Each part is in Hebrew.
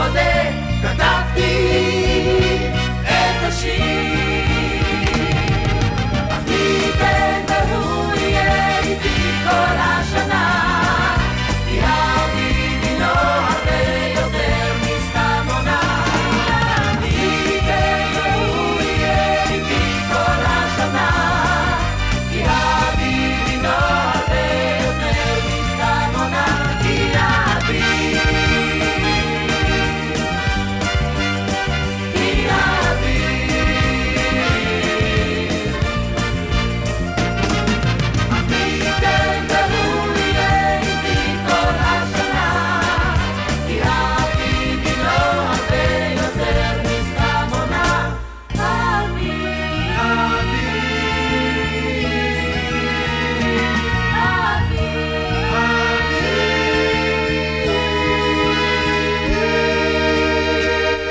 מודה, כתבתי את השיר.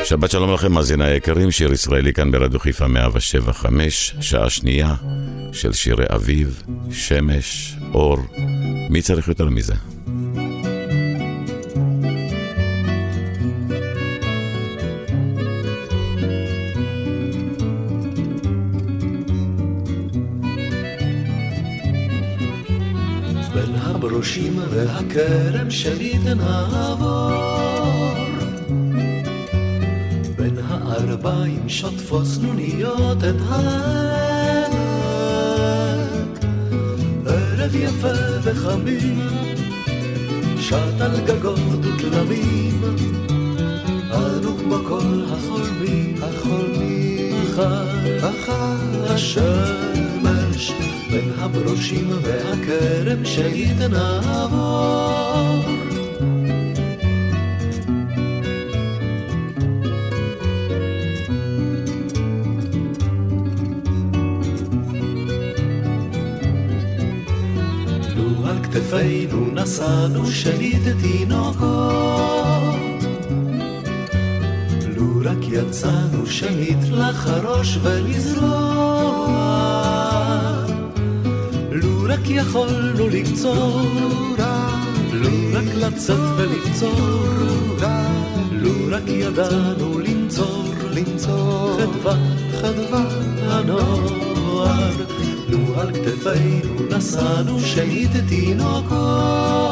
שבת שלום לכם, מאזיני היקרים, שיר ישראלי כאן ברדיו חיפה 175, שעה שנייה של שירי אביב, שמש, אור, מי צריך יותר מזה? בין הברושים והכרם שלי תנעבור הערביים שוטפות סנוניות את העמק. ערב יפה וחמים, שט על גגות ותלמים, אנו כמו כל החולמים, החולמים, אחר אחר השמש, בין הברושים והכרם שהתנעבור. כתפינו נשאנו שליט תינוקות. לו רק יצאנו שנית לחרוש ולזרוע, לו רק יכולנו לקצור, לו רק לצאת ולקצור, לו רק ידענו לנצור. למצוא חדווה, חדווה הנוער. על כתפינו נשאנו שנית תינוקות.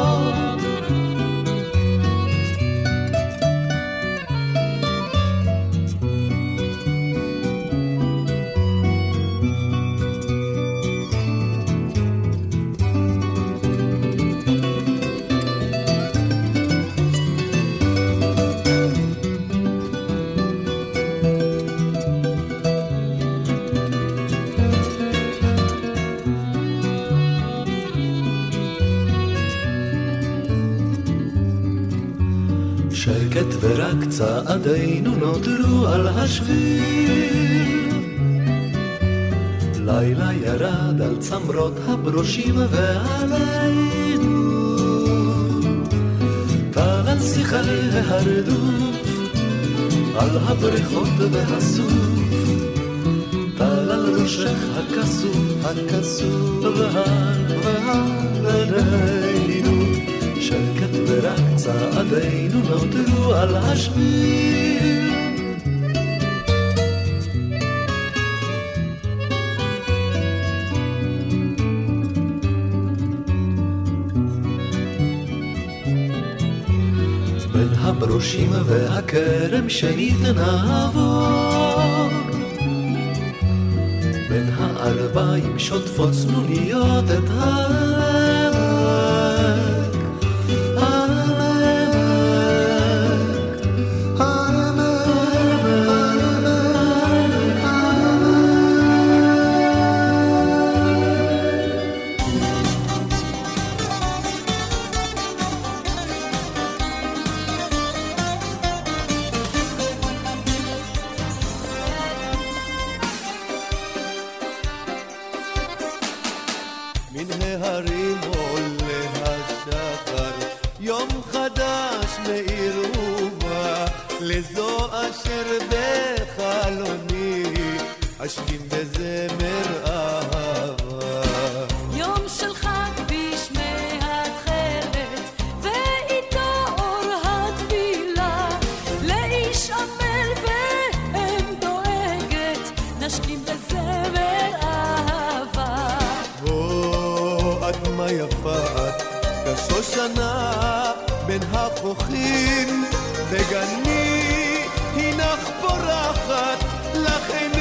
צעדינו נותרו על השביל. לילה ירד על צמרות הברושים ועלינו. טל על שיחי ההרדוף, על הבריכות והסוף. טל על ראשך הכסוף, הכסוף והר והר ורק צעדינו נותרו על השביל. בין הברושים והכרם שנית נעבור בין הערביים שוטפות צנוניות את העמק יפה את, כשושנה בין החוכים, בגני הינך פורחת, לך איני...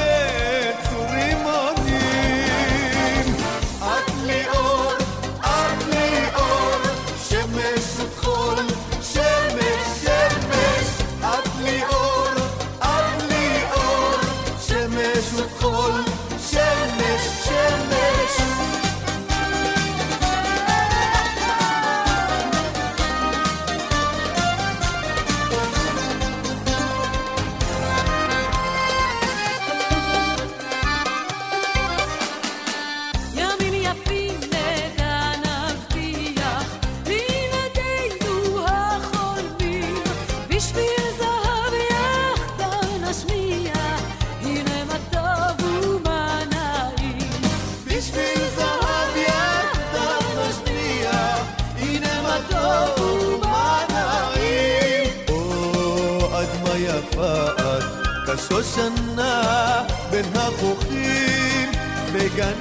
שושנה בין החוכים בגן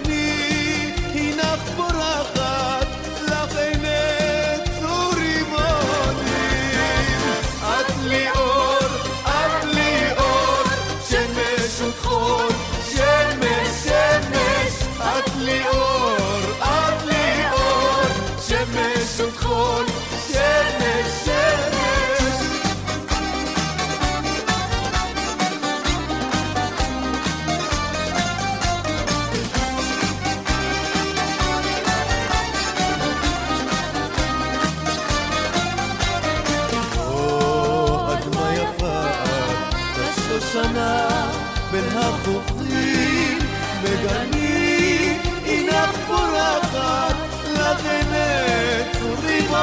בין החופים מגנים, הנה פורחת, לכן עצורים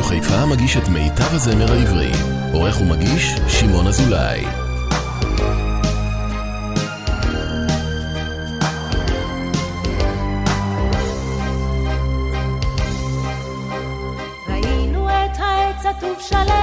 רדיו חיפה מגיש את מיטב הזמר העברי. עורך ומגיש, שמעון אזולאי. ראינו את העץ שלם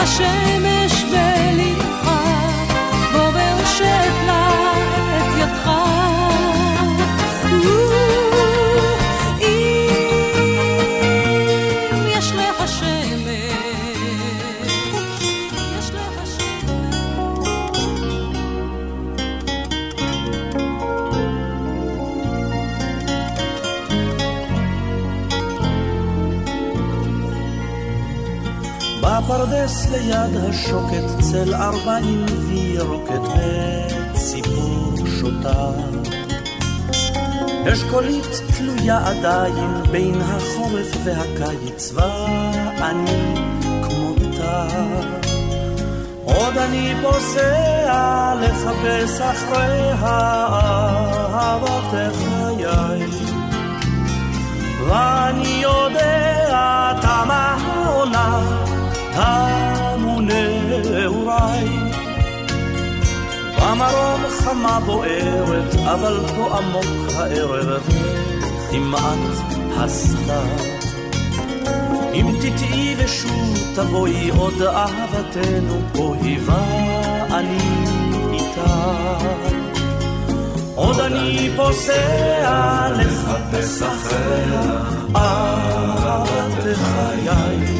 Hashem. ליד השוקת צל ארבעים וירוקת וציפור שותה. אשכולית תלויה עדיין בין החורף והקיץ ואני כמותה. עוד אני פוסע לחפש אחרי אהבת חיי ואני יודע תמה העונה תמו נעוריי. במרום חמה בוערת, אבל פה עמוק הערב, כמעט הסתר. אם תטעי ושוב תבואי עוד אהבתנו פה היווה אני איתה. עוד אני פוסע לחפש אחריה אהבת חיי.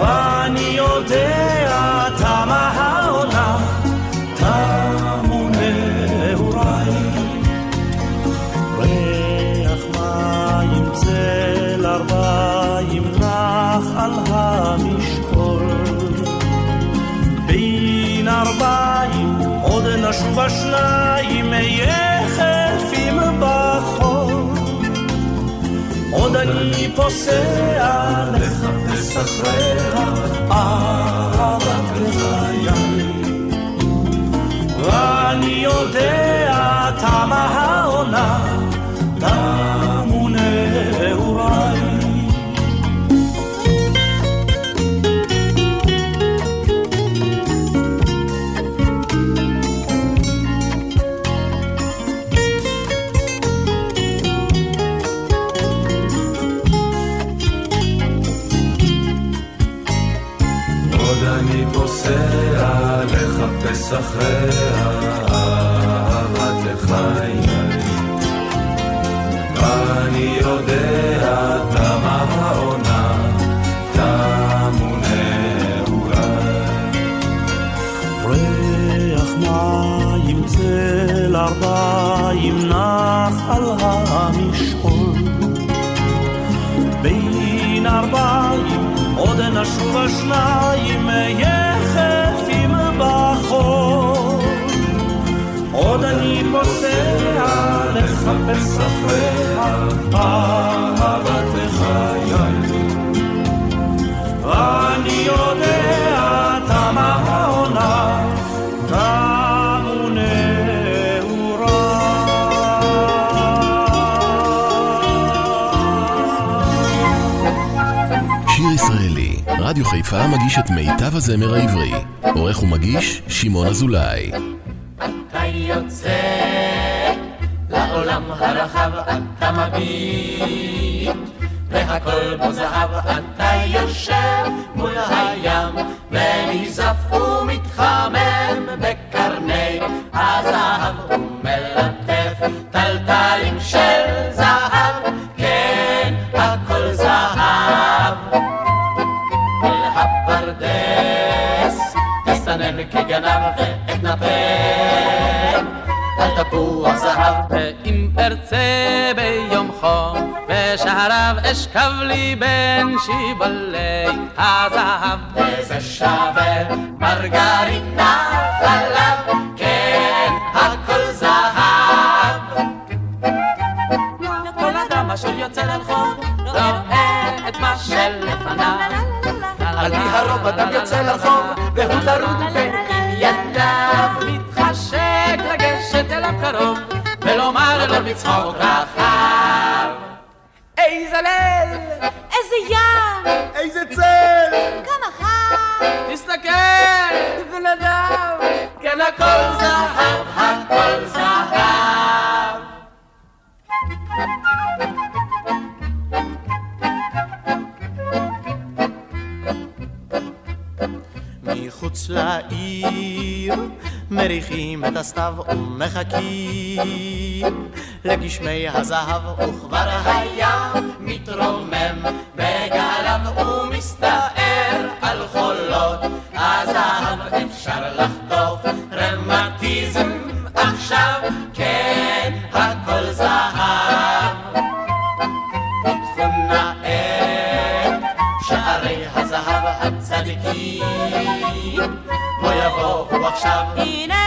ואני יודע תמה העולם, תמו נעוריי. ריח מים צל ארבעים נח על המשקול. בין ארבעים עוד נשוב השניים אהיה חלפים בחור. עוד אני פוסע לחפש אחרי חיפה מגיש את מיטב הזמר העברי. עורך ומגיש, שמעון אזולאי. אתה יוצא לעולם הרחב, אתה מביט, והכל בו זהב, אתה יושב מול הים, ונזף ומתחמם בקרני הזהב, על תפוח זהב ואם ארצה ביום חום בשעריו אשכב לי בין שיבולי הזהב. וזה שווה מרגרינה חלב כן הכל זהב. כל אדם אשר יוצא לרחוב רואה את מה שלפניו. על פי הרוב אדם יוצא לרחוב והוא טרוד בצחוק רחב. איזה ליל! איזה ים! איזה צל! כמה חם! תסתכל! בן אדם! כן הכל זהב הכל זהב. מחוץ לעיר מריחים את הסתיו ומחכים לגשמי הזהב וכבר הים מתרומם בגליו ומסתער על חולות. הזהב אפשר לחטוף רמטיזם עכשיו כן הכל זהב. פתחו נא את שערי הזהב הצדיקים. בוא יבואו עכשיו. הנה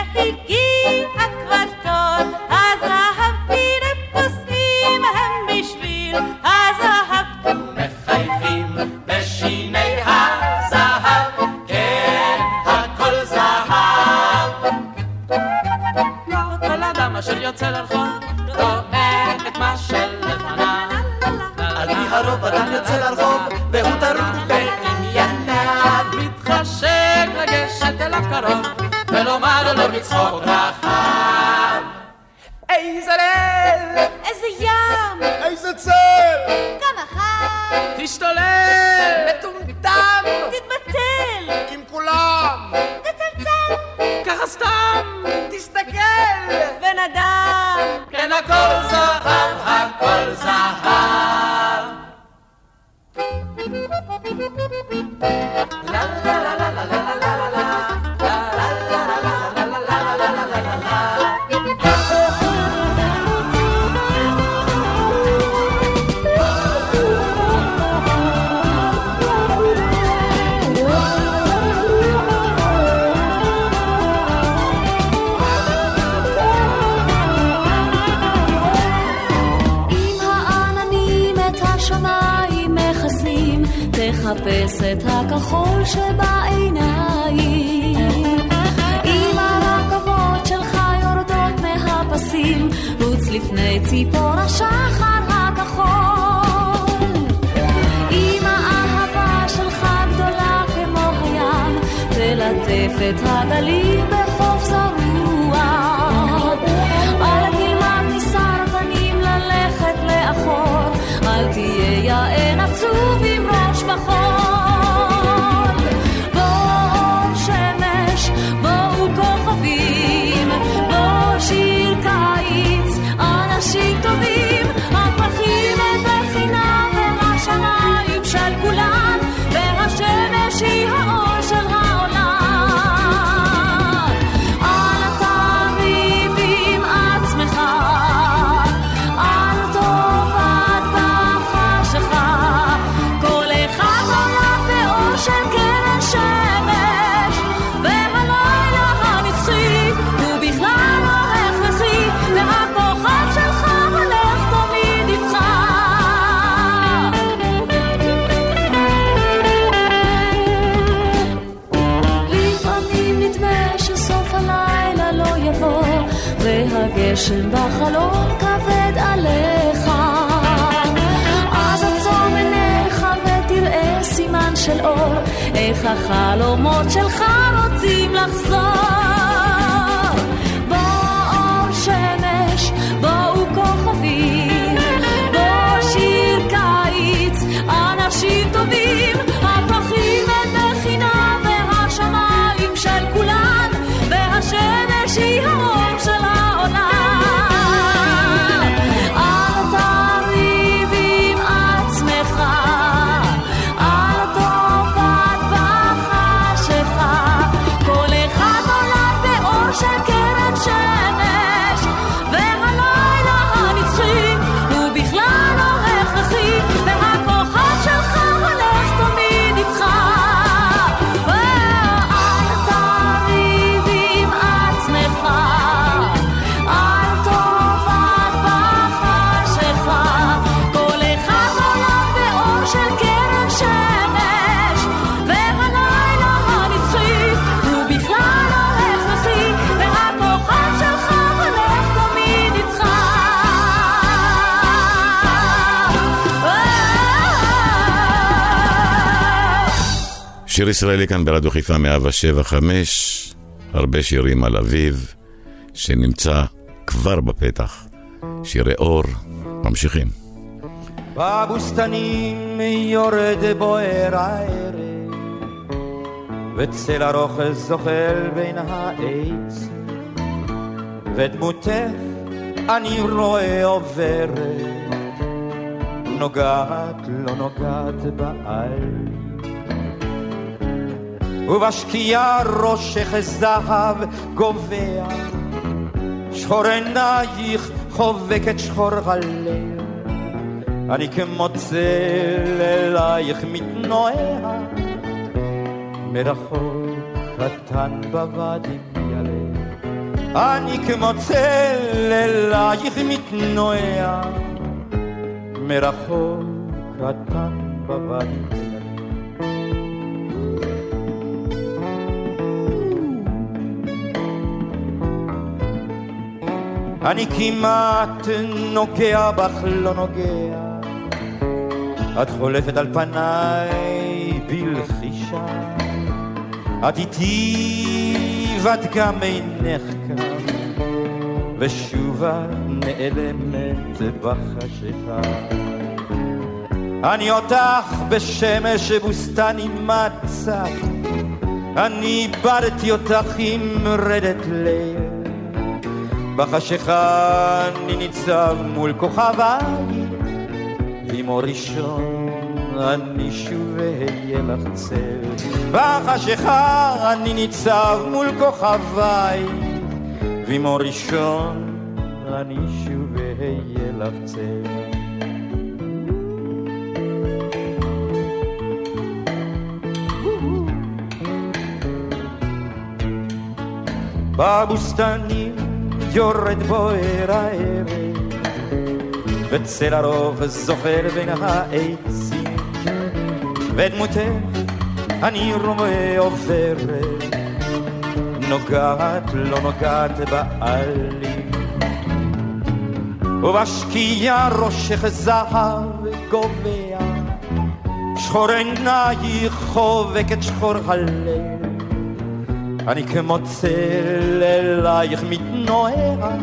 הגלים בחוף זרוע. אור, איך החלומות שלך רוצים לחזור. ישראלי כאן ברדיו חיפה 175, הרבה שירים על אביב, שנמצא כבר בפתח. שירי אור, ממשיכים. בבוסתנים יורד בוער הערב, וצל ארוך זוחל בין העץ, ודמותך אני רואה עוברת, נוגעת לא נוגעת בעל. ובשקיעה ראשך זהב גובע, שחור עינייך חובק את שחור הלב. אני כמו צל אלייך מתנועע, מרחוק קטן בוואדי ילה. אני כמו צל אלייך מתנועע, מרחוק קטן בוואדי ילה. אני כמעט נוגע בך לא נוגע, את חולפת על פניי בלחישה, את איתי ואת גם אינך כאן, ושוב את נעלמת בחשיכה. אני אותך בשמש בוסתני מצק, אני איבדתי אותך עם רדת לב. בחשיכה אני ניצב מול כוכביי, ועם אור ראשון אני שוב אהיה לך צל. בחשיכה אני ניצב מול כוכביי, ועם אור ראשון אני שוב אהיה לך צל. בבוסתנים יורד בוער הערב, וצל הרוב זוחל בין העצים, ודמותך אני רואה עוברת, נוגעת לא נוגעת בעלים. ובשקיעה ראשך זהב גובע, שחור עינייך חובק את שחור הלב. אני כמו צל אלייך מתנועע,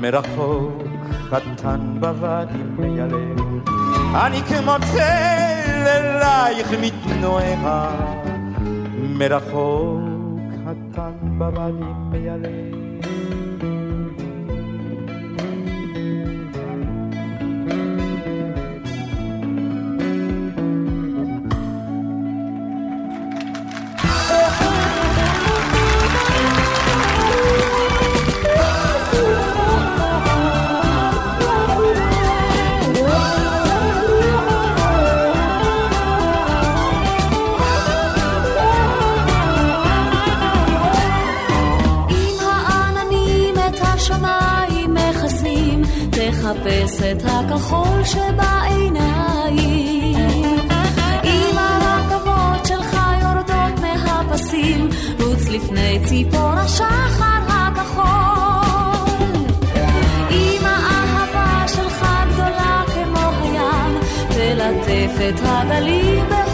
מרחוק קטן בוואדי מיילב. אני כמו צל אלייך מתנועע, מרחוק קטן בוואדי מיילב. מחפש את הכחול שבעיניים. אם הרכבות שלך יורדות מהפסים, רוץ לפני ציפור השחר הכחול. אם האהבה שלך גדולה כמו הים, תלטף את הגלים.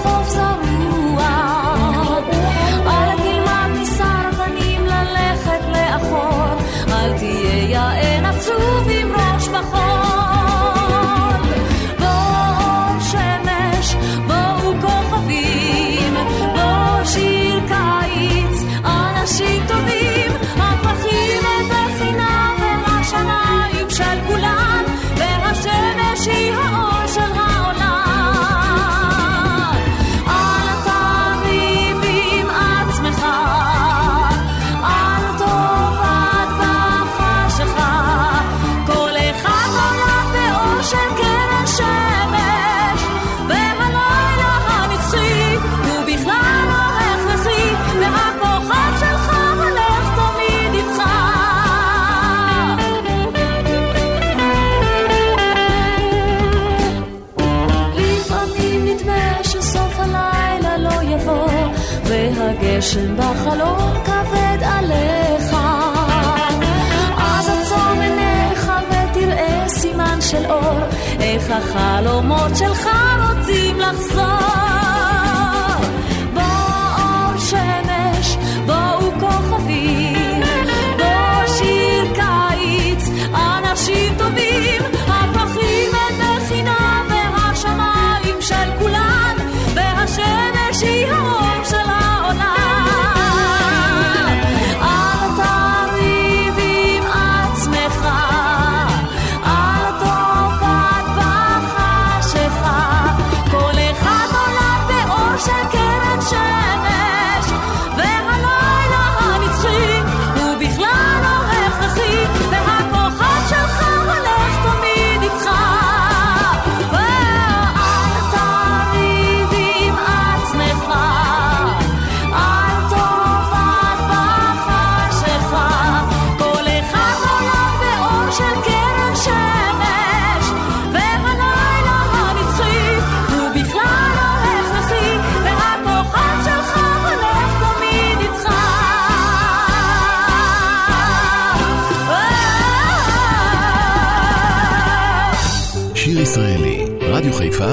החלומות שלך רוצים לחזור.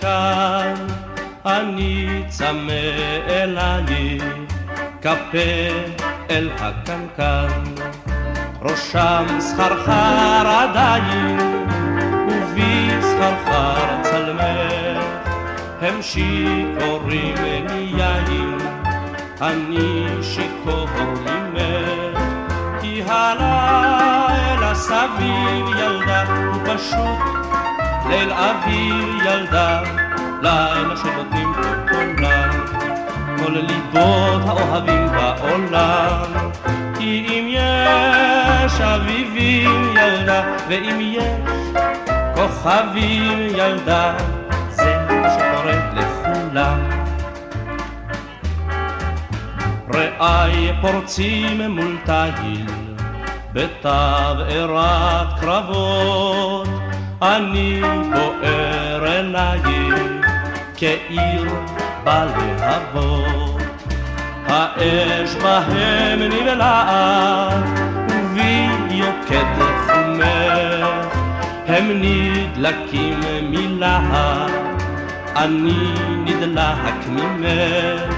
כאן, אני צמא אלייך, כפה אל הקנקן. ראשם סחרחר עדיין, ובי סחרחר צלמך, הם שיכורים מיין, אני שיכור ממך, כי הלילה סביב ילדה, הוא פשוט ליל אביב ילדה, לילה שנותנים פה קולה, כל ליבות האוהבים בעולם. כי אם יש אביבים ילדה, ואם יש כוכבים ילדה, זה מה שקורה לכולם. רעי פורצים מול תהיל, בתבערת קרבות, אני בוער עינייך, כעיר בלהבות. האש בהם נבלעת, ובי יוקד חומך, הם נדלקים מלהט, אני נדלק ממך,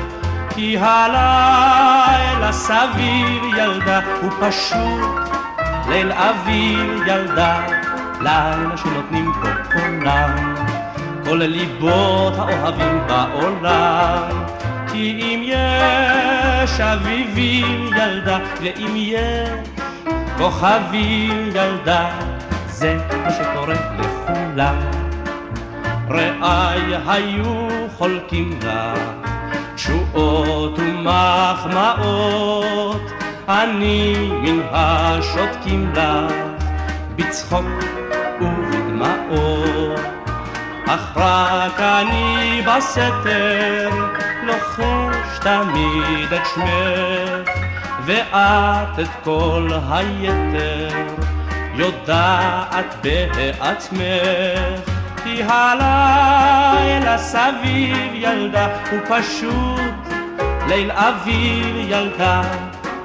כי הלילה סביב ילדה, הוא פשוט ליל אביב ילדה, לילה שנותנים פה קולם, כל ליבות האוהבים בעולם. כי אם יש אביבים ילדה, ואם יש כוכבים ילדה, זה מה שקורה לכולם. רעי היו חולקים לך תשואות ומחמאות, אני מן השותקים לך בצחוק ובדמעות. אך רק אני בסתר לוחש תמיד את שמך, ואת את כל היתר יודעת בעצמך. כי הלילה סביב ילדה הוא פשוט ליל אביב ילדה,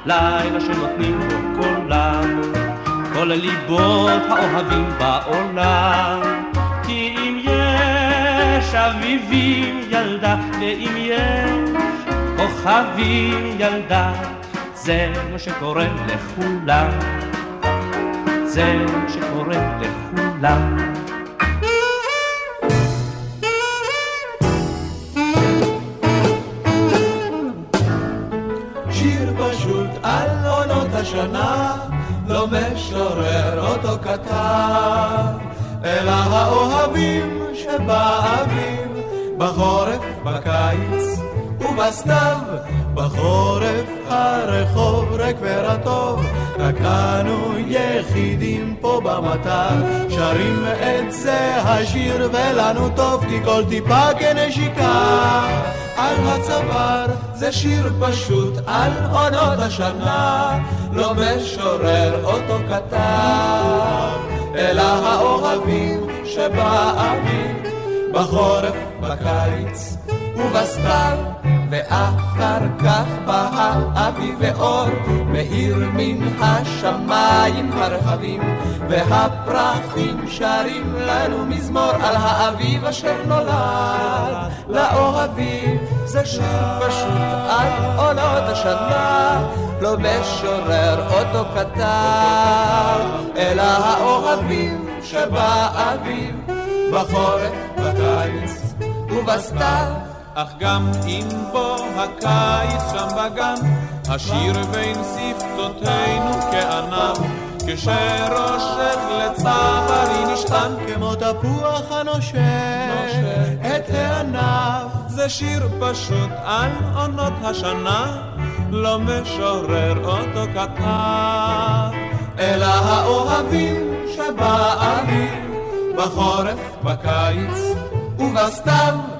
לילה שנותנים בו קולם, כל ליבות האוהבים בעולם. כי אם יש אביבים ילדה, ואם יש כוכבים ילדה, זה מה שקורה לכולם. זה מה שקורה לכולם. שיר פשוט על עונות השנה, לא משורר אותו כתב, אלא האוהבים שבאביב, בחורף, בקיץ ובסתיו, בחורף הרחוב ריק ורטוב, רק אנו יחידים פה במטר, שרים את זה השיר ולנו טוב, כי כל טיפה כנשיקה על הצוואר, זה שיר פשוט על עונות השנה, לא משורר אותו כתב, אלא האוהבים שבאביב, בחורף, בקיץ ובסתיו, ואחר כך בא האביב ואור, מאיר מן השמיים הרחבים, והפרחים שרים לנו מזמור על האביב אשר נולד לאוהבים. זה שיר פשוט על עונות השנה, לא משורר אותו כתב, אלא האוהבים שבאביב, בחורף, בקיץ ובסתיו. אך גם אם בו הקיץ שם בגן, השיר בין שפתותינו כענב, כשראשך לצהרי נשתן, כמו תפוח הנושך את הענף. זה שיר פשוט על עונות השנה, לא משורר אותו כתב. אלא האוהבים שבאביב, בחורף, בקיץ ובסתיו.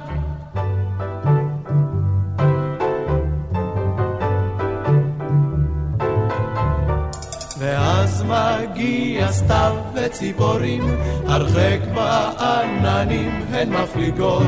מגיע סתיו וציפורים, הרחק בעננים הן מפליגות,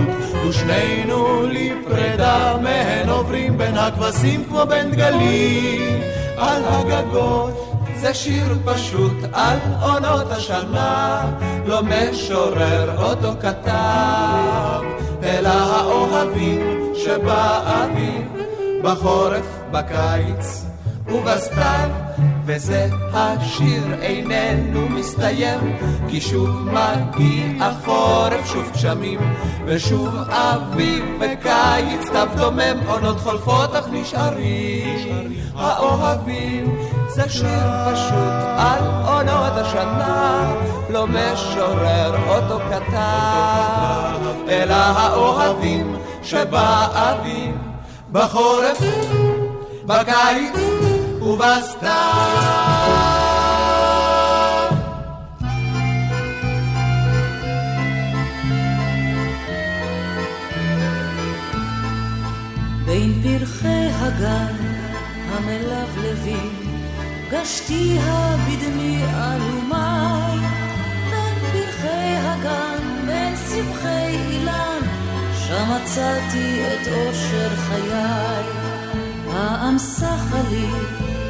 ושנינו לפרידה מהן עוברים בין הכבשים כמו בין דגלים על הגגות. זה שיר פשוט על עונות השנה, לא משורר אותו כתב, אלא האוהבים שבאביב, בחורף, בקיץ ובסתיו, וזה השיר איננו מסתיים, כי שוב מגיע חורף, שוב גשמים, ושוב אביב וקיץ, תו דומם, עונות חולפות אך נשארים האוהבים. זה שיר פשוט על עונות השנה, לא משורר אותו כתב, אלא האוהבים שבאביב, בחורף, בקיץ ובסתיו. בין פרחי הגן המלבלבים גשתיה בדמי אלומי בין פרחי הגן, בין סבכי אילן שם מצאתי את אושר חיי האמסך לי,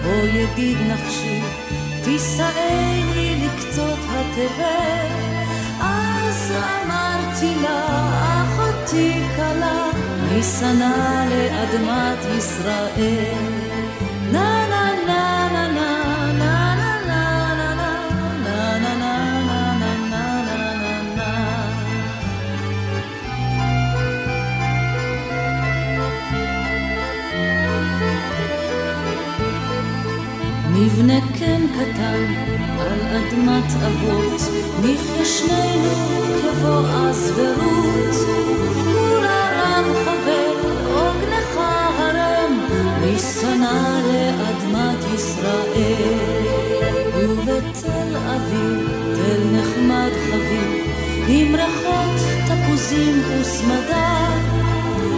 או ידיד נפשי תישאני לקצות התבל אז אמרתי לה, אחותי כלה, משנא לאדמת ישראל. נה כן קטן על אדמת אבות, נחיה שנינו כבועז ורות. כולה רב חבר, עוגנך הרם, משנא לאדמת ישראל. ובתל אביב, תל נחמד חביב, עם ריחות תפוזים וסמדה,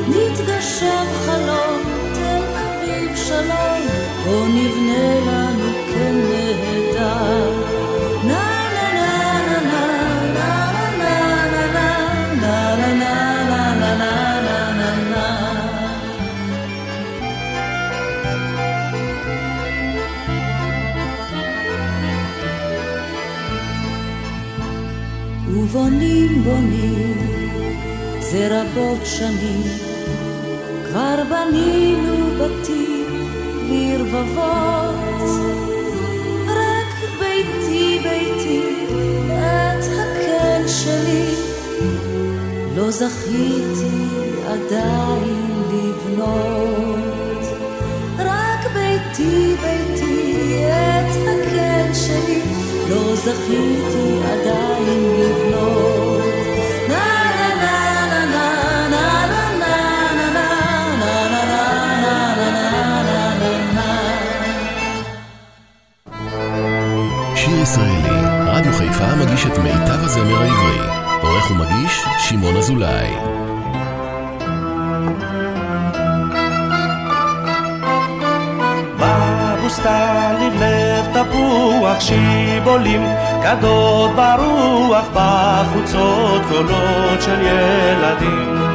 נתגשם חלום, תל אביב שלום, בוא נבנה לנו ובונים בונים זה רבות שנים כבר בנינו בתים לרבבות לא זכיתי עדיין לבנות, רק ביתי ביתי את הקן שלי, לא זכיתי עדיין לבנות. ישראלי, רדיו חיפה מגיש את מיטב הזמר העברי עורך ומגיש, שמעון אזולאי. בבוסתן לבלב תפוח שיבולים, כדות ברוח בחוצות קולות של ילדים.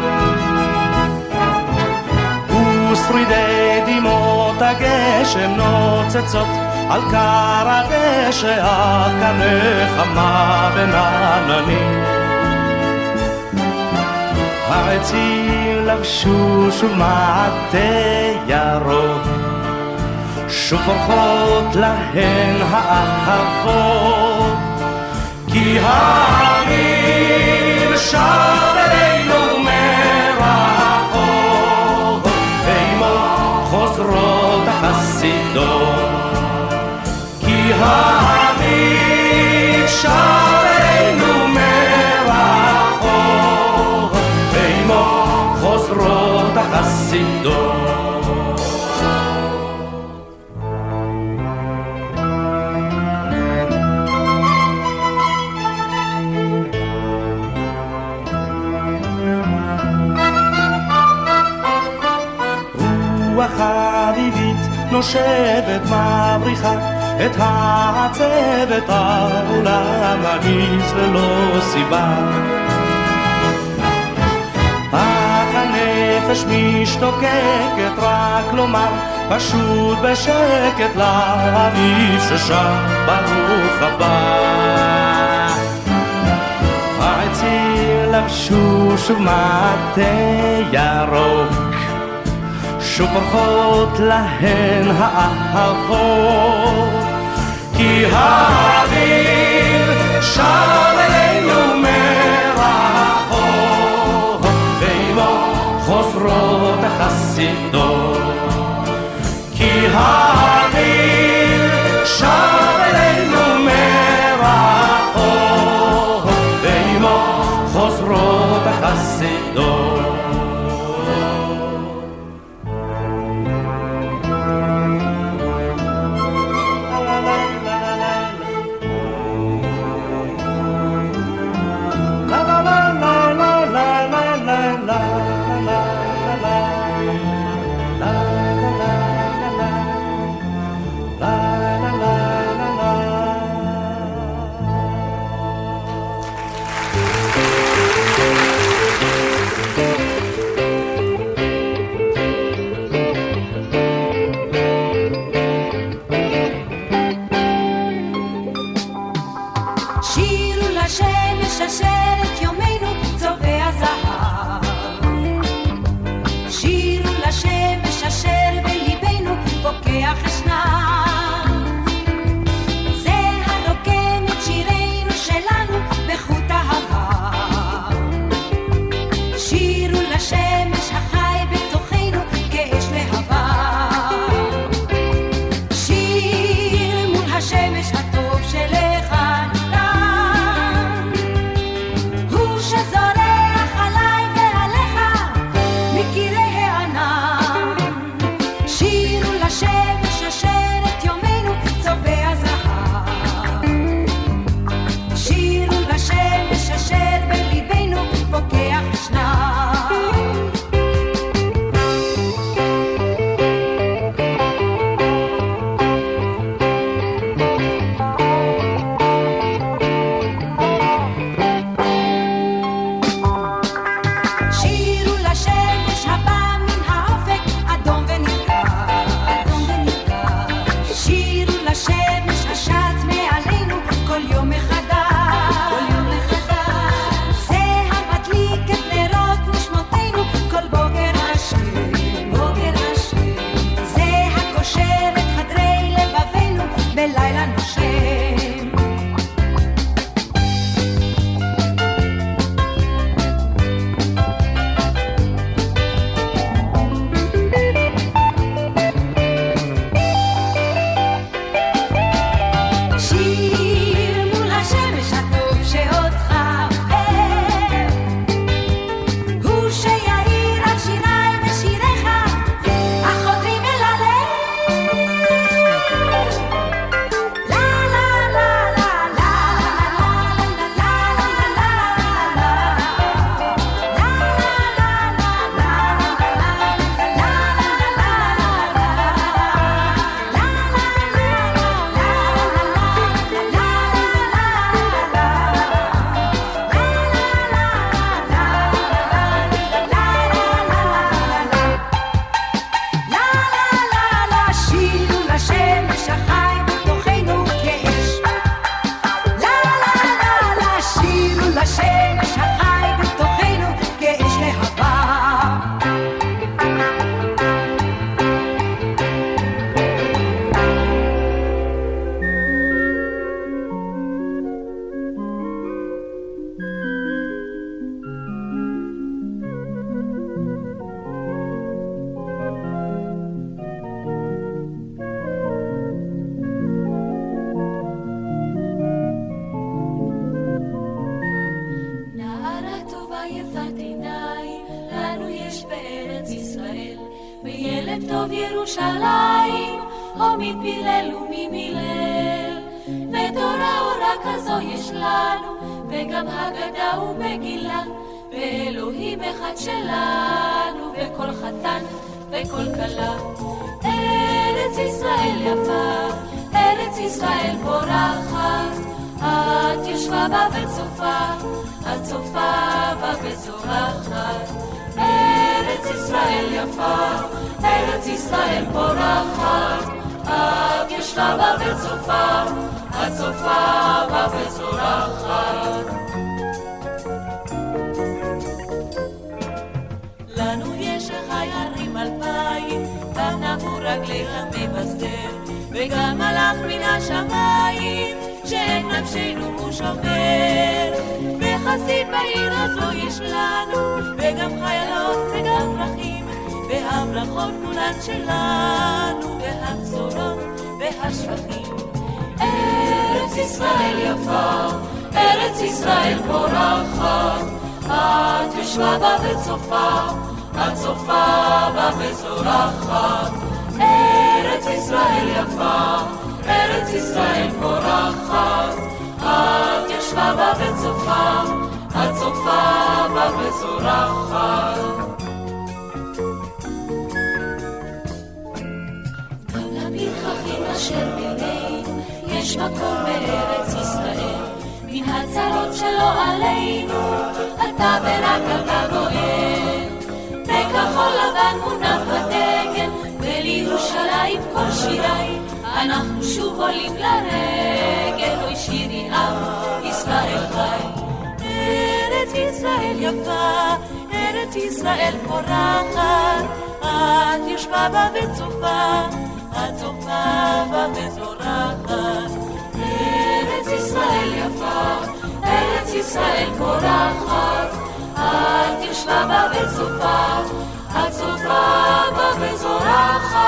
ושרידי דמעות הגשם נוצצות על כר הדשא, אך כאן נחמה בין עננים. העצים לבשו שוב מעטה ירוק. שוב פורחות להן האהבות כי העמים שב אלינו מרחוק ואימו חוזרות החסידות. כי העמים חושבת מבריחה את העצבת העולם הגיס ללא סיבה. אך הנפש משתוקקת רק לומר פשוט בשקט לאביב ששם ברוך הבא. העצים לבשו שוב מטה ירוק שוב פורחות להן האהבות. כי האוויר שר אלינו מרחוב ועימו חוזרות החסידות. כי האוויר שר אלינו מרחוב ועימו חוזרות החסידות. יפה, ארץ ישראל פורחת, את ישבה בה וצופה, את צופה בה וצורחת. לנו יש אחי הרים אלפיים, גם נעו רגלי המבשר, וגם מלאך מן השמיים, שאין נפשנו הוא שומר. וחסיד בעיר הזו יש לנו, וגם חיילות וגם פרחים, והברכות כולן שלנו, והבשורות והשבחים. ארץ ישראל יפה, ארץ ישראל פורחת, את יושבה בה וצופה, את צופה בה וזורחת. ארץ ישראל יפה, ארץ ישראל פורחת, את ישבה בה וצופה, את צופה בה וזורחת. אשר בינינו, יש מקום בארץ ישראל. מן הצרות שלא עלינו, אתה ורק אתה גואל. בכחול לבן מונח בדגל, ולירושלים כל שיריי, אנחנו שוב עולים לרגל, אוי שירי עם ישראל חי. ארץ ישראל יפה, ארץ ישראל פורחת, את יושבה בה וצופה, הצופה והמזורחת. ארץ ישראל יפה, ארץ ישראל פורחת, אל תשמע בה וצופה, הצופה בה וזורחת.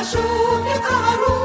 לשוק יצהרו.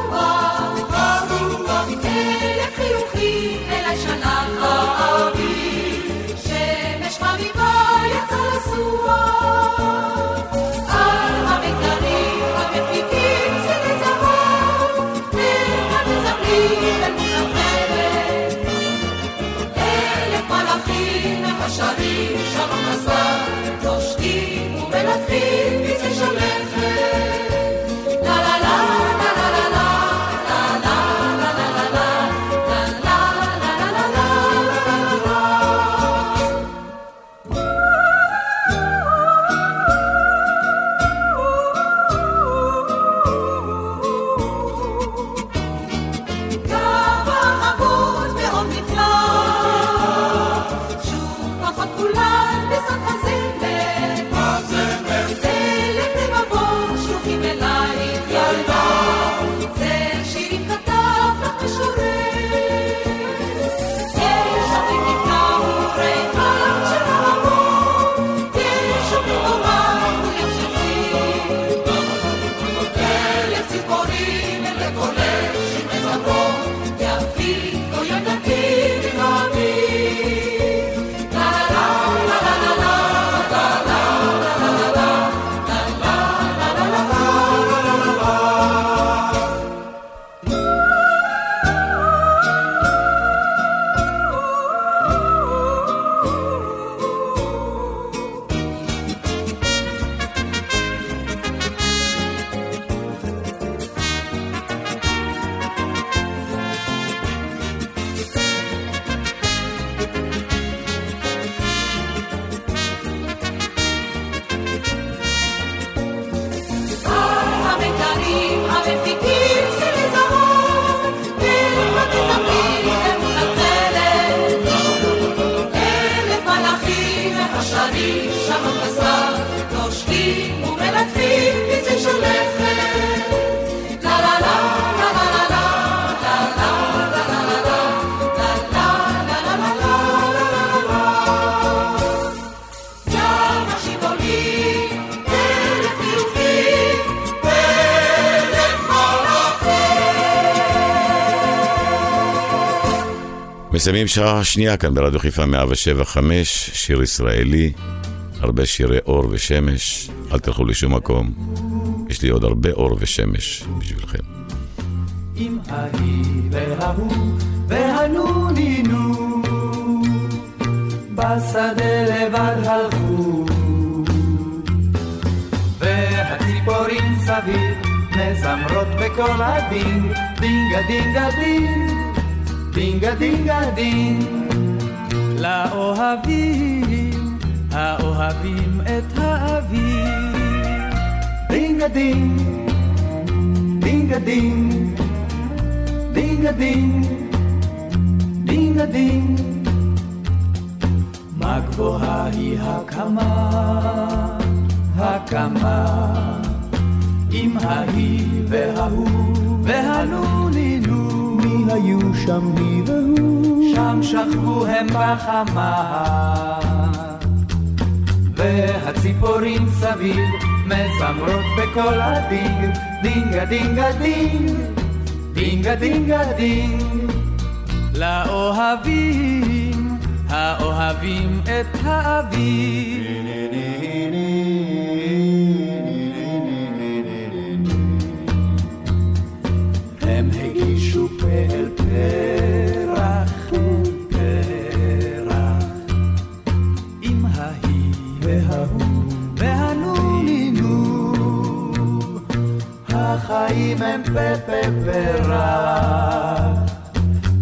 מסיימים שעה שנייה כאן ברדיו חיפה 175, שיר ישראלי, הרבה שירי אור ושמש, אל תלכו לשום מקום, יש לי עוד הרבה אור ושמש בשבילכם. אם ההיא וההוא בשדה לבד הלכו. והציפורים סביב מזמרות בקול הדינג דינגה דינגה דינג דינגה דינגה דינג. לאוהבים, האוהבים את האביב. דינגה דינג, דינגה דינג, דינגה דינג, דינגה דינג. מה גבוהה היא הקמה, הקמה, עם ההיא וההוא והנונינו. היו שם היא והוא? שם שכבו הם בחמה. והציפורים סביב מזמרות בקול הדינג, דינגה דינגה דינג, דינגה דינגה דינג. לאוהבים, האוהבים את האביב. החיים הם פה פה פרח,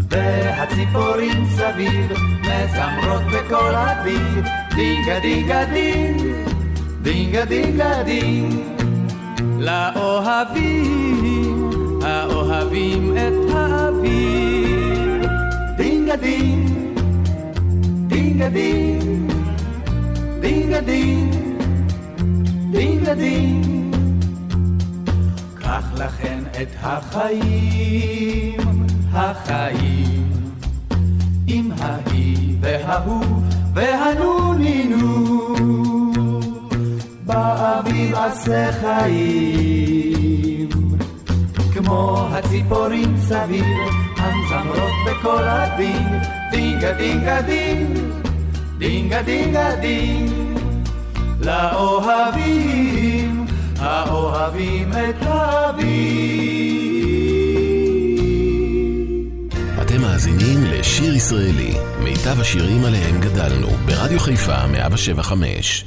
והציפורים סביב מזמרות בקול אביב, דינגה דינגה דינג, דינגה דינגה דינג, לאוהבים, האוהבים את האביב, דינגה דינג, דינגה דינג, דינגה דינג, דינגה דינג. קח לכן את החיים, החיים, עם ההיא וההוא והנונינו. באביב עשה חיים, כמו הציפורים סביב, המזמרות בקול הדינג, דינגה דינגה דינג, דינגה דינגה דינג, לאוהבים, האוהבים את האביב. אתם מאזינים לשיר ישראלי, מיטב השירים עליהם גדלנו, ברדיו חיפה 175.